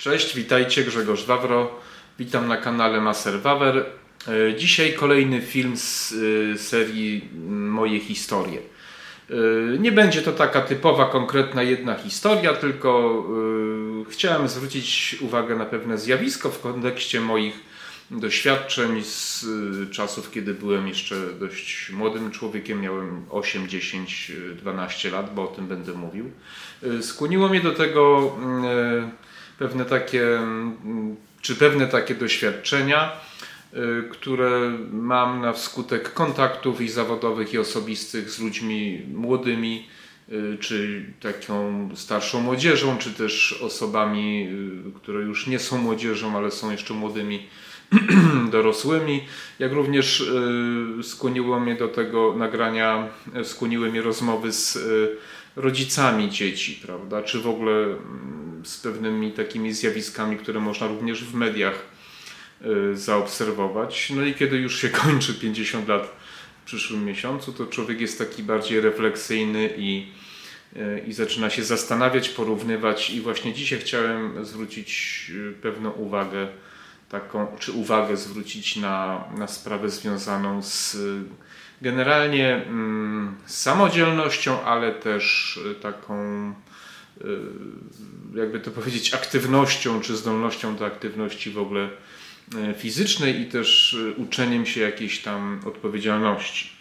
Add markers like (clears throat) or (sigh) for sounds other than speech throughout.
Cześć, witajcie, Grzegorz Wawro. Witam na kanale Maser Wawer. E, dzisiaj kolejny film z e, serii Moje historie. E, nie będzie to taka typowa, konkretna jedna historia, tylko chciałem zwrócić uwagę na pewne zjawisko w kontekście moich doświadczeń z czasów, kiedy byłem jeszcze dość młodym człowiekiem, miałem 8, 10, 12 lat, bo o tym będę mówił. Skłoniło mnie do tego pewne takie, czy pewne takie doświadczenia, y, które mam na wskutek kontaktów i zawodowych i osobistych z ludźmi młodymi, y, czy taką starszą młodzieżą, czy też osobami, y, które już nie są młodzieżą, ale są jeszcze młodymi (clears throat) dorosłymi, jak również skłoniło mnie do tego nagrania, skłoniły mnie rozmowy z rodzicami dzieci, prawda? Czy w ogóle mm, z pewnymi takimi zjawiskami, które można również w mediach y, zaobserwować. No i kiedy już się (laughs) kończy 50 lat w przyszłym miesiącu, to człowiek jest taki bardziej refleksyjny i, y, i zaczyna się zastanawiać, porównywać. I właśnie dzisiaj chciałem zwrócić y, pewną uwagę, taką, czy uwagę zwrócić na, na sprawę związaną z generalnie mm, samodzielnością, ale też taką, jakby to powiedzieć, aktywnością czy zdolnością do aktywności w ogóle y, fizycznej i też uczeniem się jakiejś tam odpowiedzialności.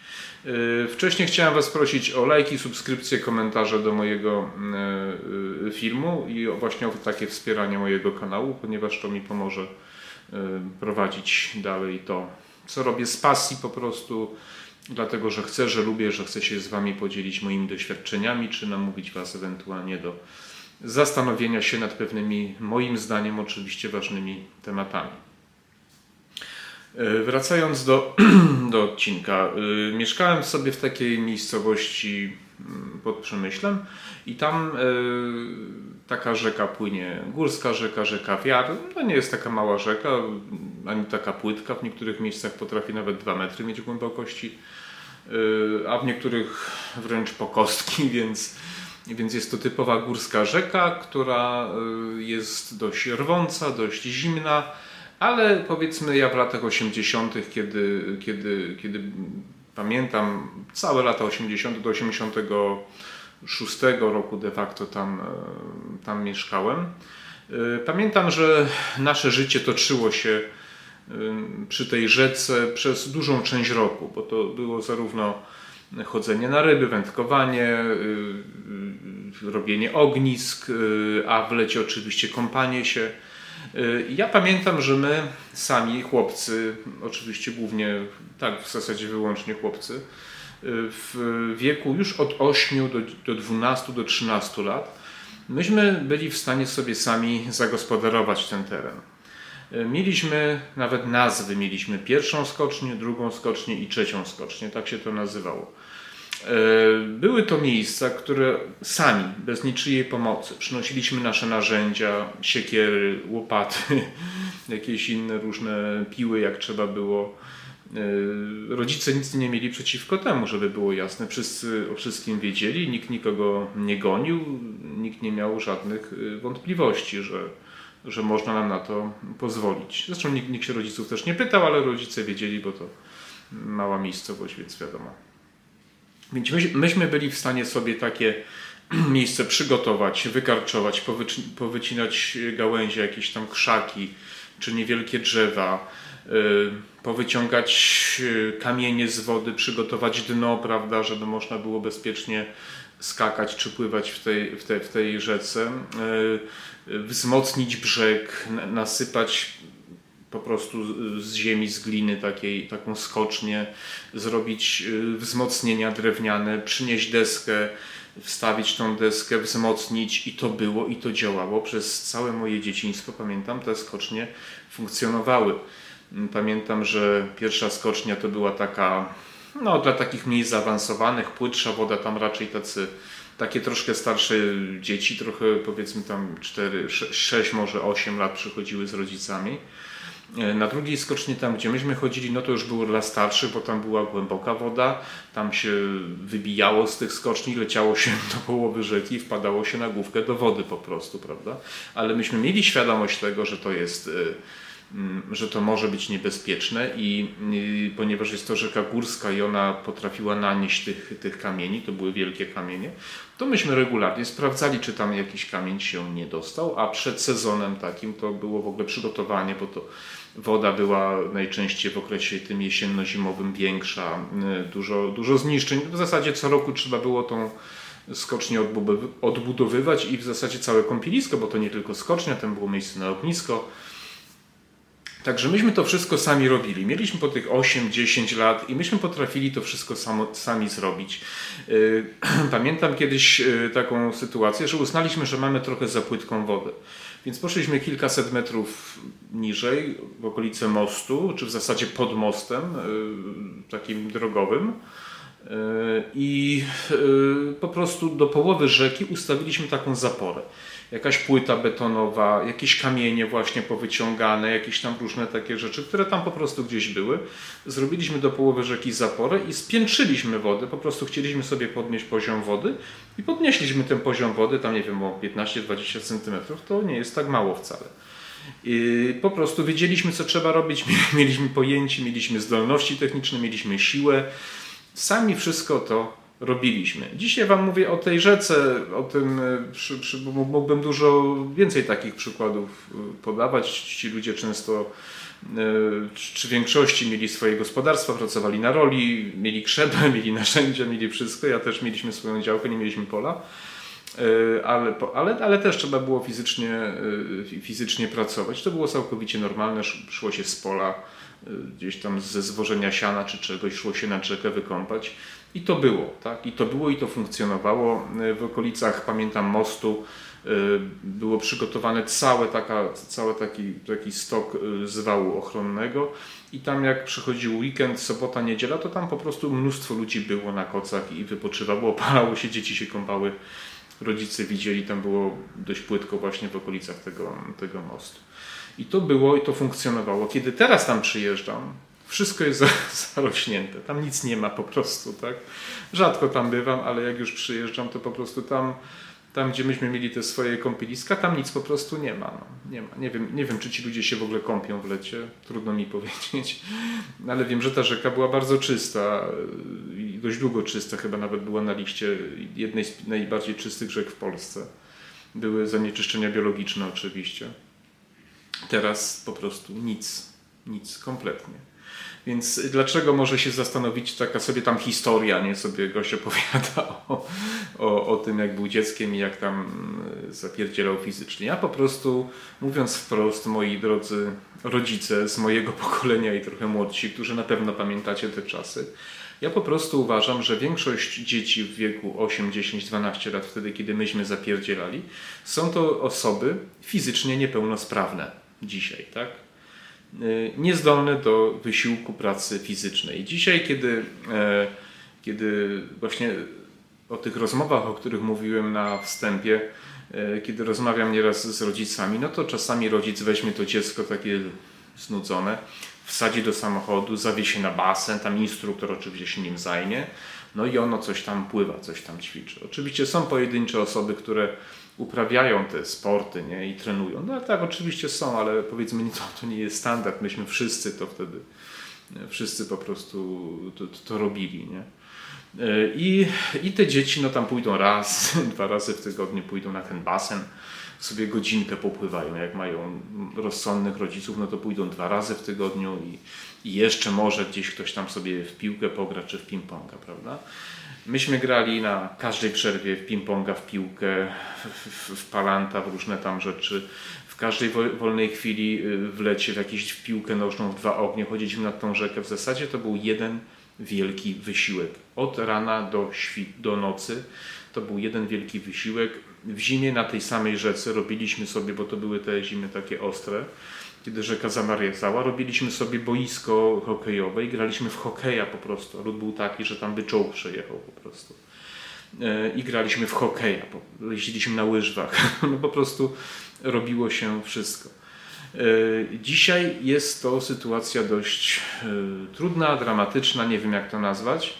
Wcześniej chciałem Was prosić o lajki, subskrypcje, komentarze do mojego filmu i właśnie o takie wspieranie mojego kanału, ponieważ to mi pomoże prowadzić dalej to, co robię z pasji po prostu dlatego że chcę, że lubię, że chcę się z Wami podzielić moimi doświadczeniami, czy namówić Was ewentualnie do zastanowienia się nad pewnymi, moim zdaniem, oczywiście ważnymi tematami. E, wracając do, (clears throat) do odcinka, e, mieszkałem sobie w takiej miejscowości mm, pod Przemyślem i tam e, taka rzeka płynie, górska rzeka, rzeka Wiar. To nie jest taka mała rzeka, ani taka płytka, w niektórych miejscach potrafi nawet 2 metry mieć głębokości. Y, a w niektórych wręcz po kostki, (laughs) więc, więc jest to typowa górska rzeka, która y, jest dość rwąca, dość zimna, ale powiedzmy ja w latach 80., kiedy, kiedy, kiedy pamiętam całe lata 80. do 86 roku de facto tam, y, tam mieszkałem. Pamiętam, że nasze życie toczyło się przy tej rzece przez dużą część roku, bo to było zarówno chodzenie na ryby, wędkowanie, y, y, robienie ognisk, y, a w lecie oczywiście kąpanie się. Ja pamiętam, że my sami, chłopcy, oczywiście głównie, tak w zasadzie wyłącznie chłopcy, w wieku już od 8 do, do 12, do 13 lat, myśmy byli w stanie sobie sami zagospodarować ten teren. E, mieliśmy nawet nazwy, mieliśmy pierwszą skocznię, drugą skocznię i trzecią skocznię, tak się to nazywało. E, były to miejsca, które sami, bez niczyjej pomocy, przynosiliśmy nasze narzędzia, siekiery, łopaty, (laughs) jakieś inne różne piły, jak trzeba było. E, rodzice nic nie mieli przeciwko temu, żeby było jasne. Wszyscy o wszystkim wiedzieli, nikt nikogo nie gonił, nikt nie miał żadnych wątpliwości, że, że można nam na to pozwolić. Zresztą nikt, nikt się rodziców też nie pytał, ale rodzice wiedzieli, bo to mała miejscowość, więc wiadomo. Więc my, myśmy byli w stanie sobie takie (clears throat) miejsce przygotować, wykarczować, powyci powycinać gałęzie, jakieś tam krzaki czy niewielkie drzewa, yy, powyciągać y, kamienie z wody, przygotować dno, prawda, żeby można było bezpiecznie skakać czy pływać w tej, w tej, w tej rzece, e, wzmocnić brzeg, nasypać po prostu z ziemi, z gliny takiej, taką skocznię, zrobić e, wzmocnienia drewniane, przynieść deskę, wstawić tą deskę, wzmocnić i to było i to działało. Przez całe moje dzieciństwo, pamiętam, te skocznie funkcjonowały. Pamiętam, że pierwsza skocznia to była taka no, dla takich mniej zaawansowanych, płytsza woda, tam raczej tacy, takie troszkę starsze dzieci, trochę powiedzmy tam 4, 6, może 8 lat przychodziły z rodzicami. E, na drugiej skoczni, tam gdzie myśmy chodzili, no to już było dla starszych, bo tam była głęboka woda, tam się wybijało z tych skoczni, leciało się (laughs) do połowy rzeki i wpadało się na główkę do wody po prostu, prawda? Ale myśmy mieli świadomość tego, że to jest mm, że to może być niebezpieczne i, i, ponieważ jest to rzeka górska i ona potrafiła nanieść tych, tych kamieni, to były wielkie kamienie, to myśmy regularnie sprawdzali, czy tam jakiś kamień się nie dostał, a przed sezonem takim to było w ogóle przygotowanie, bo to Woda była najczęściej w okresie tym jesienno-zimowym większa, y, dużo, dużo zniszczeń. W zasadzie co roku trzeba było tą skocznię odbudowywać i w zasadzie całe kąpielisko, bo to nie tylko skocznia, tam było miejsce na ognisko. Także myśmy to wszystko sami robili. Mieliśmy po tych 8-10 lat i myśmy potrafili to wszystko samo, sami zrobić. Y, (clears throat) pamiętam kiedyś y, taką sytuację, że uznaliśmy, że mamy trochę za płytką wodę. Więc poszliśmy kilkaset metrów niżej, w okolice mostu, czy w zasadzie pod mostem, y, takim drogowym. I y, po prostu do połowy rzeki ustawiliśmy taką zaporę jakaś płyta betonowa, jakieś kamienie właśnie powyciągane, jakieś tam różne takie rzeczy, które tam po prostu gdzieś były. Zrobiliśmy do połowy rzeki zaporę i spiętrzyliśmy wodę, po prostu chcieliśmy sobie podnieść poziom wody i podnieśliśmy ten poziom wody, tam nie wiem, o 15-20 cm, to nie jest tak mało wcale. I po prostu wiedzieliśmy, co trzeba robić, (laughs) mieliśmy pojęcie, mieliśmy zdolności techniczne, mieliśmy siłę. Sami wszystko to robiliśmy. Dzisiaj Wam mówię o tej rzece, o tym, e, przy, przy, mógłbym dużo więcej takich przykładów e, podawać. Ci ludzie często, e, czy większości mieli swoje gospodarstwa, pracowali na roli, mieli krzepę, (laughs) mieli narzędzia, mieli wszystko. Ja też mieliśmy swoją działkę, nie mieliśmy pola. Ale, ale, ale też trzeba było fizycznie, fizycznie pracować. To było całkowicie normalne, szło się z pola, gdzieś tam ze zwożenia siana czy czegoś, szło się na rzekę wykąpać. I to było, tak? I to było i to funkcjonowało. W okolicach, pamiętam, mostu y, było przygotowane całe, taka, cały taki, taki stok y, zwału ochronnego i tam jak przychodził weekend, sobota, niedziela, to tam po prostu mnóstwo ludzi było na kocach i wypoczywało, opalało się, dzieci się kąpały, rodzice widzieli, tam było dość płytko właśnie w okolicach tego, tego mostu. I to było i to funkcjonowało. Kiedy teraz tam przyjeżdżam, wszystko jest (laughs) zarośnięte, tam nic nie ma po prostu, tak? Rzadko tam bywam, ale jak już przyjeżdżam, to po prostu tam, tam gdzie myśmy mieli te swoje kąpieliska, tam nic po prostu nie ma. No. Nie, ma. Nie, wiem, nie wiem, czy ci ludzie się w ogóle kąpią w lecie, trudno mi (laughs) powiedzieć, ale wiem, że ta rzeka była bardzo czysta i dość długo czysta, chyba nawet była na liście jednej z najbardziej czystych rzek w Polsce. Były zanieczyszczenia biologiczne oczywiście. Teraz po prostu nic, nic kompletnie. Więc dlaczego może się zastanowić taka sobie tam historia, nie sobie gość opowiada (laughs) o, o, o tym, jak był dzieckiem i jak tam e, zapierdzielał fizycznie. Ja po prostu, mówiąc wprost, moi drodzy rodzice z mojego (laughs) pokolenia i trochę młodsi, którzy na pewno pamiętacie te czasy, ja po prostu uważam, że większość dzieci w wieku 8, 10, 12 lat, wtedy kiedy myśmy zapierdzielali, są to osoby fizycznie niepełnosprawne dzisiaj, tak? Y, niezdolne do wysiłku pracy fizycznej. Dzisiaj, kiedy, e, kiedy właśnie o tych rozmowach, o których mówiłem na wstępie, e, kiedy rozmawiam nieraz z rodzicami, no to czasami rodzic weźmie to dziecko takie znudzone, wsadzi do samochodu, zawie na basen, tam instruktor oczywiście się nim zajmie, no i ono coś tam pływa, coś tam ćwiczy. Oczywiście są pojedyncze osoby, które uprawiają te sporty nie? i trenują. No tak, oczywiście są, ale powiedzmy, to, to nie jest standard. Myśmy wszyscy to wtedy, wszyscy po prostu to, to robili. Nie? I, I te dzieci no tam pójdą raz, (laughs) dwa razy w tygodniu pójdą na ten basen, sobie godzinkę popływają. Jak mają rozsądnych rodziców, no to pójdą dwa razy w tygodniu i, i jeszcze może gdzieś ktoś tam sobie w piłkę pogra czy w ping-ponga, prawda? Myśmy grali na każdej przerwie w ping-ponga, w piłkę, w, w palanta, w różne tam rzeczy. W każdej wolnej chwili y, w lecie w jakąś piłkę nożną, w dwa ognie chodziliśmy nad tą rzekę. W zasadzie to był jeden wielki wysiłek. Od rana do, do nocy to był jeden wielki wysiłek. W zimie na tej samej rzece robiliśmy sobie, bo to były te zimy takie ostre, kiedy rzeka zamarzała, robiliśmy sobie boisko hokejowe i graliśmy w hokeja po prostu. Lud był taki, że tam by czołg przejechał po prostu. E, I graliśmy w hokeja, jeździliśmy na łyżwach. (laughs) No po prostu robiło się wszystko. Dzisiaj jest to sytuacja dość trudna, dramatyczna, nie wiem jak to nazwać.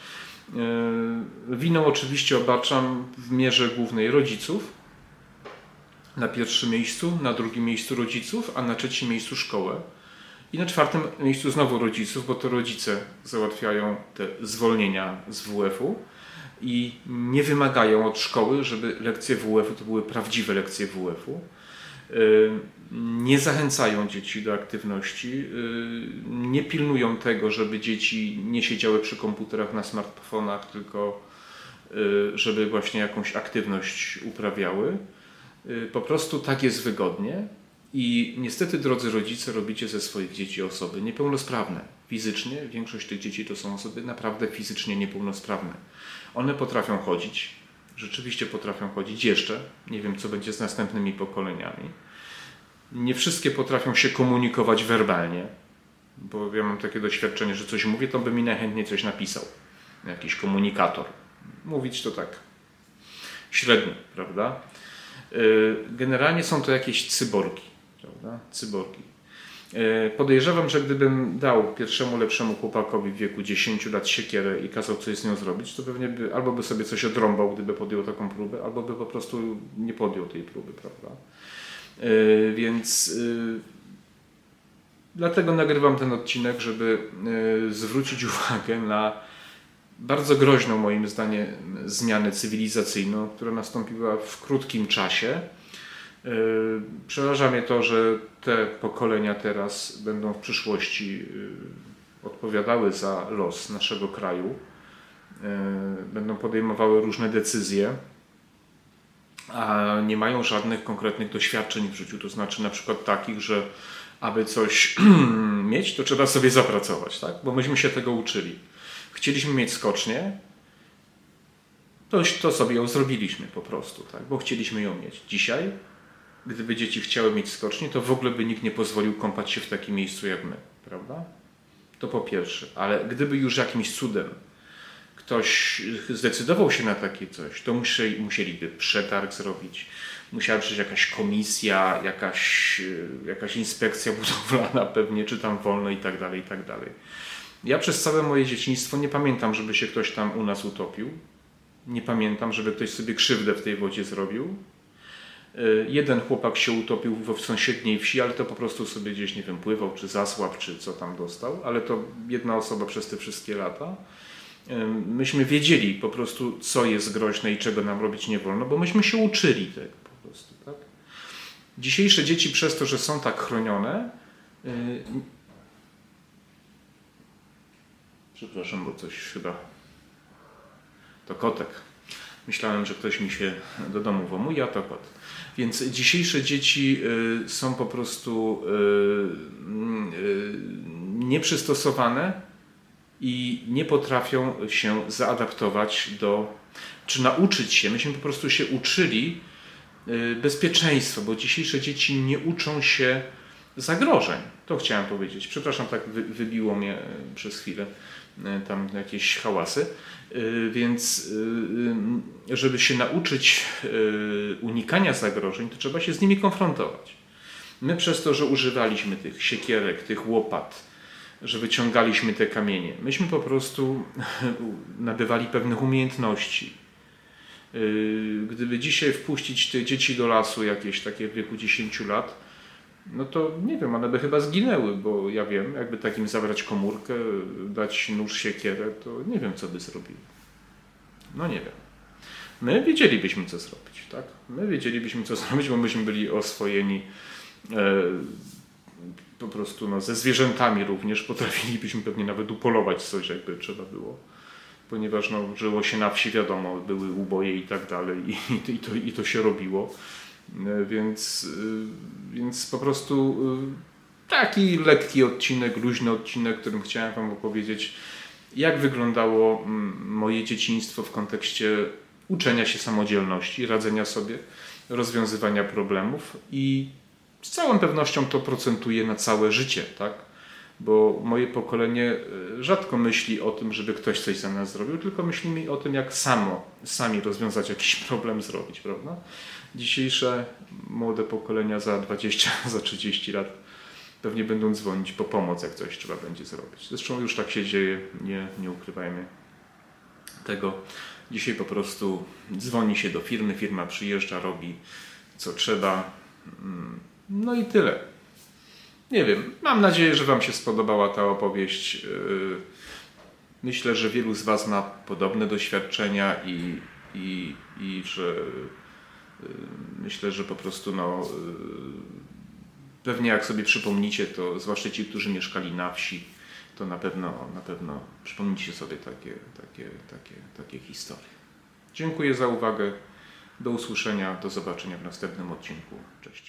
Winą oczywiście obarczam w mierze głównej rodziców, na pierwszym miejscu, na drugim miejscu rodziców, a na trzecim miejscu szkołę. I na czwartym miejscu znowu rodziców, bo to rodzice załatwiają te zwolnienia z WF-u i nie wymagają od szkoły, żeby lekcje WF-u to były prawdziwe lekcje WF-u. Y, nie zachęcają dzieci do aktywności, y, nie pilnują tego, żeby dzieci nie siedziały przy komputerach na smartfonach, tylko y, żeby właśnie jakąś aktywność uprawiały. Po prostu tak jest wygodnie i niestety, drodzy rodzice, robicie ze swoich dzieci osoby niepełnosprawne. Fizycznie, większość tych dzieci to są osoby naprawdę fizycznie niepełnosprawne. One potrafią chodzić, rzeczywiście potrafią chodzić jeszcze. Nie wiem, co będzie z następnymi pokoleniami. Nie wszystkie potrafią się komunikować werbalnie, bo ja mam takie doświadczenie, że coś mówię, to by mi najchętniej coś napisał. Jakiś komunikator. Mówić to tak średnio, prawda? Y, generalnie są to jakieś cyborgi prawda? cyborgi. E, podejrzewam, że gdybym dał pierwszemu lepszemu chłopakowi w wieku 10 lat siekierę i kazał coś z nią zrobić, to pewnie by albo by sobie coś odrąbał, gdyby podjął taką próbę, albo by po prostu nie podjął tej próby, prawda? E, więc e, dlatego nagrywam ten odcinek, żeby zwrócić uwagę na bardzo groźną moim zdaniem zmianę cywilizacyjną, która nastąpiła w krótkim czasie przeraża mnie to, że te pokolenia teraz będą w przyszłości e, odpowiadały za los naszego kraju, e, będą podejmowały różne decyzje, a nie mają żadnych konkretnych doświadczeń w życiu. To znaczy na przykład takich, że aby coś (clears throat) mieć, to trzeba sobie zapracować, tak? bo myśmy się tego uczyli. Chcieliśmy mieć skocznie, to, to sobie ją zrobiliśmy po prostu, tak? bo chcieliśmy ją mieć. Dzisiaj gdyby dzieci chciały mieć skocznie, to w ogóle by nikt nie pozwolił kąpać się w takim miejscu jak my, prawda? To po pierwsze. Ale gdyby już jakimś cudem ktoś zdecydował się na takie coś, to musieli, musieliby przetarg zrobić, musiała być jakaś komisja, jakaś, jakaś inspekcja budowlana pewnie, czy tam wolno i tak dalej, i tak dalej. Ja przez całe moje dzieciństwo nie pamiętam, żeby się ktoś tam u nas utopił. Nie pamiętam, żeby ktoś sobie krzywdę w tej wodzie zrobił. Y, jeden chłopak się utopił w sąsiedniej wsi, ale to po prostu sobie gdzieś, nie wiem, pływał, czy zasłab, czy co tam dostał, ale to jedna osoba przez te wszystkie lata. Y, myśmy wiedzieli po prostu, co jest groźne i czego nam robić nie wolno, bo myśmy się uczyli tego po prostu, tak? Dzisiejsze dzieci przez to, że są tak chronione, y, przepraszam, bo coś chyba to kotek. Myślałem, że ktoś mi się do domu włamuje, a to kot. Więc dzisiejsze dzieci y, są po prostu y, y, nieprzystosowane i nie potrafią się zaadaptować do, czy nauczyć się. Myśmy po prostu się uczyli bezpieczeństwa, bo dzisiejsze dzieci nie uczą się zagrożeń. To chciałem powiedzieć. Przepraszam, tak wybiło mnie przez chwilę tam jakieś hałasy. Y, więc żeby się nauczyć unikania zagrożeń, to trzeba się z nimi konfrontować. My przez to, że używaliśmy tych siekierek, tych łopat, że wyciągaliśmy te kamienie, myśmy po prostu (laughs) nabywali pewnych umiejętności. Gdyby dzisiaj wpuścić te dzieci do lasu jakieś takie w wieku 10 lat, no to nie wiem, one by chyba zginęły, bo ja wiem, jakby takim zabrać komórkę, dać nóż, siekierę, to nie wiem, co by zrobili. No nie wiem. My wiedzielibyśmy, co zrobić, tak? My wiedzielibyśmy, co (laughs) zrobić, bo myśmy byli oswojeni e, po prostu no, ze zwierzętami również. Potrafilibyśmy pewnie nawet upolować coś, jakby trzeba było. Ponieważ no, żyło się na wsi, wiadomo, były uboje i tak dalej i, i, to, i to się robiło. E, więc, e, więc po prostu e, taki lekki odcinek, luźny odcinek, którym chciałem Wam opowiedzieć, jak wyglądało moje dzieciństwo w kontekście uczenia się samodzielności, radzenia sobie, rozwiązywania problemów i z całą pewnością to procentuje na całe życie, tak? Bo moje pokolenie y, rzadko myśli o tym, żeby ktoś coś za nas zrobił, tylko myślimy o tym, jak samo, sami rozwiązać jakiś (laughs) problem zrobić, prawda? Dzisiejsze młode pokolenia za 20, (laughs) za 30 lat pewnie będą dzwonić po pomoc, jak coś trzeba będzie zrobić. Zresztą już tak się dzieje, nie, nie ukrywajmy tego. Dzisiaj po prostu dzwoni się do firmy, firma przyjeżdża, robi co trzeba. Mm, No i tyle. Nie wiem, mam nadzieję, że Wam się spodobała ta opowieść. Yy, Myślę, że wielu z Was ma podobne doświadczenia i, i, i że yy, myślę, że po prostu no, yy, pewnie jak sobie przypomnicie, to zwłaszcza ci, którzy mieszkali na wsi, to na pewno, na pewno przypomnicie sobie takie, takie, takie, takie historie. Dziękuję za uwagę. Do usłyszenia, do zobaczenia w następnym odcinku. Cześć.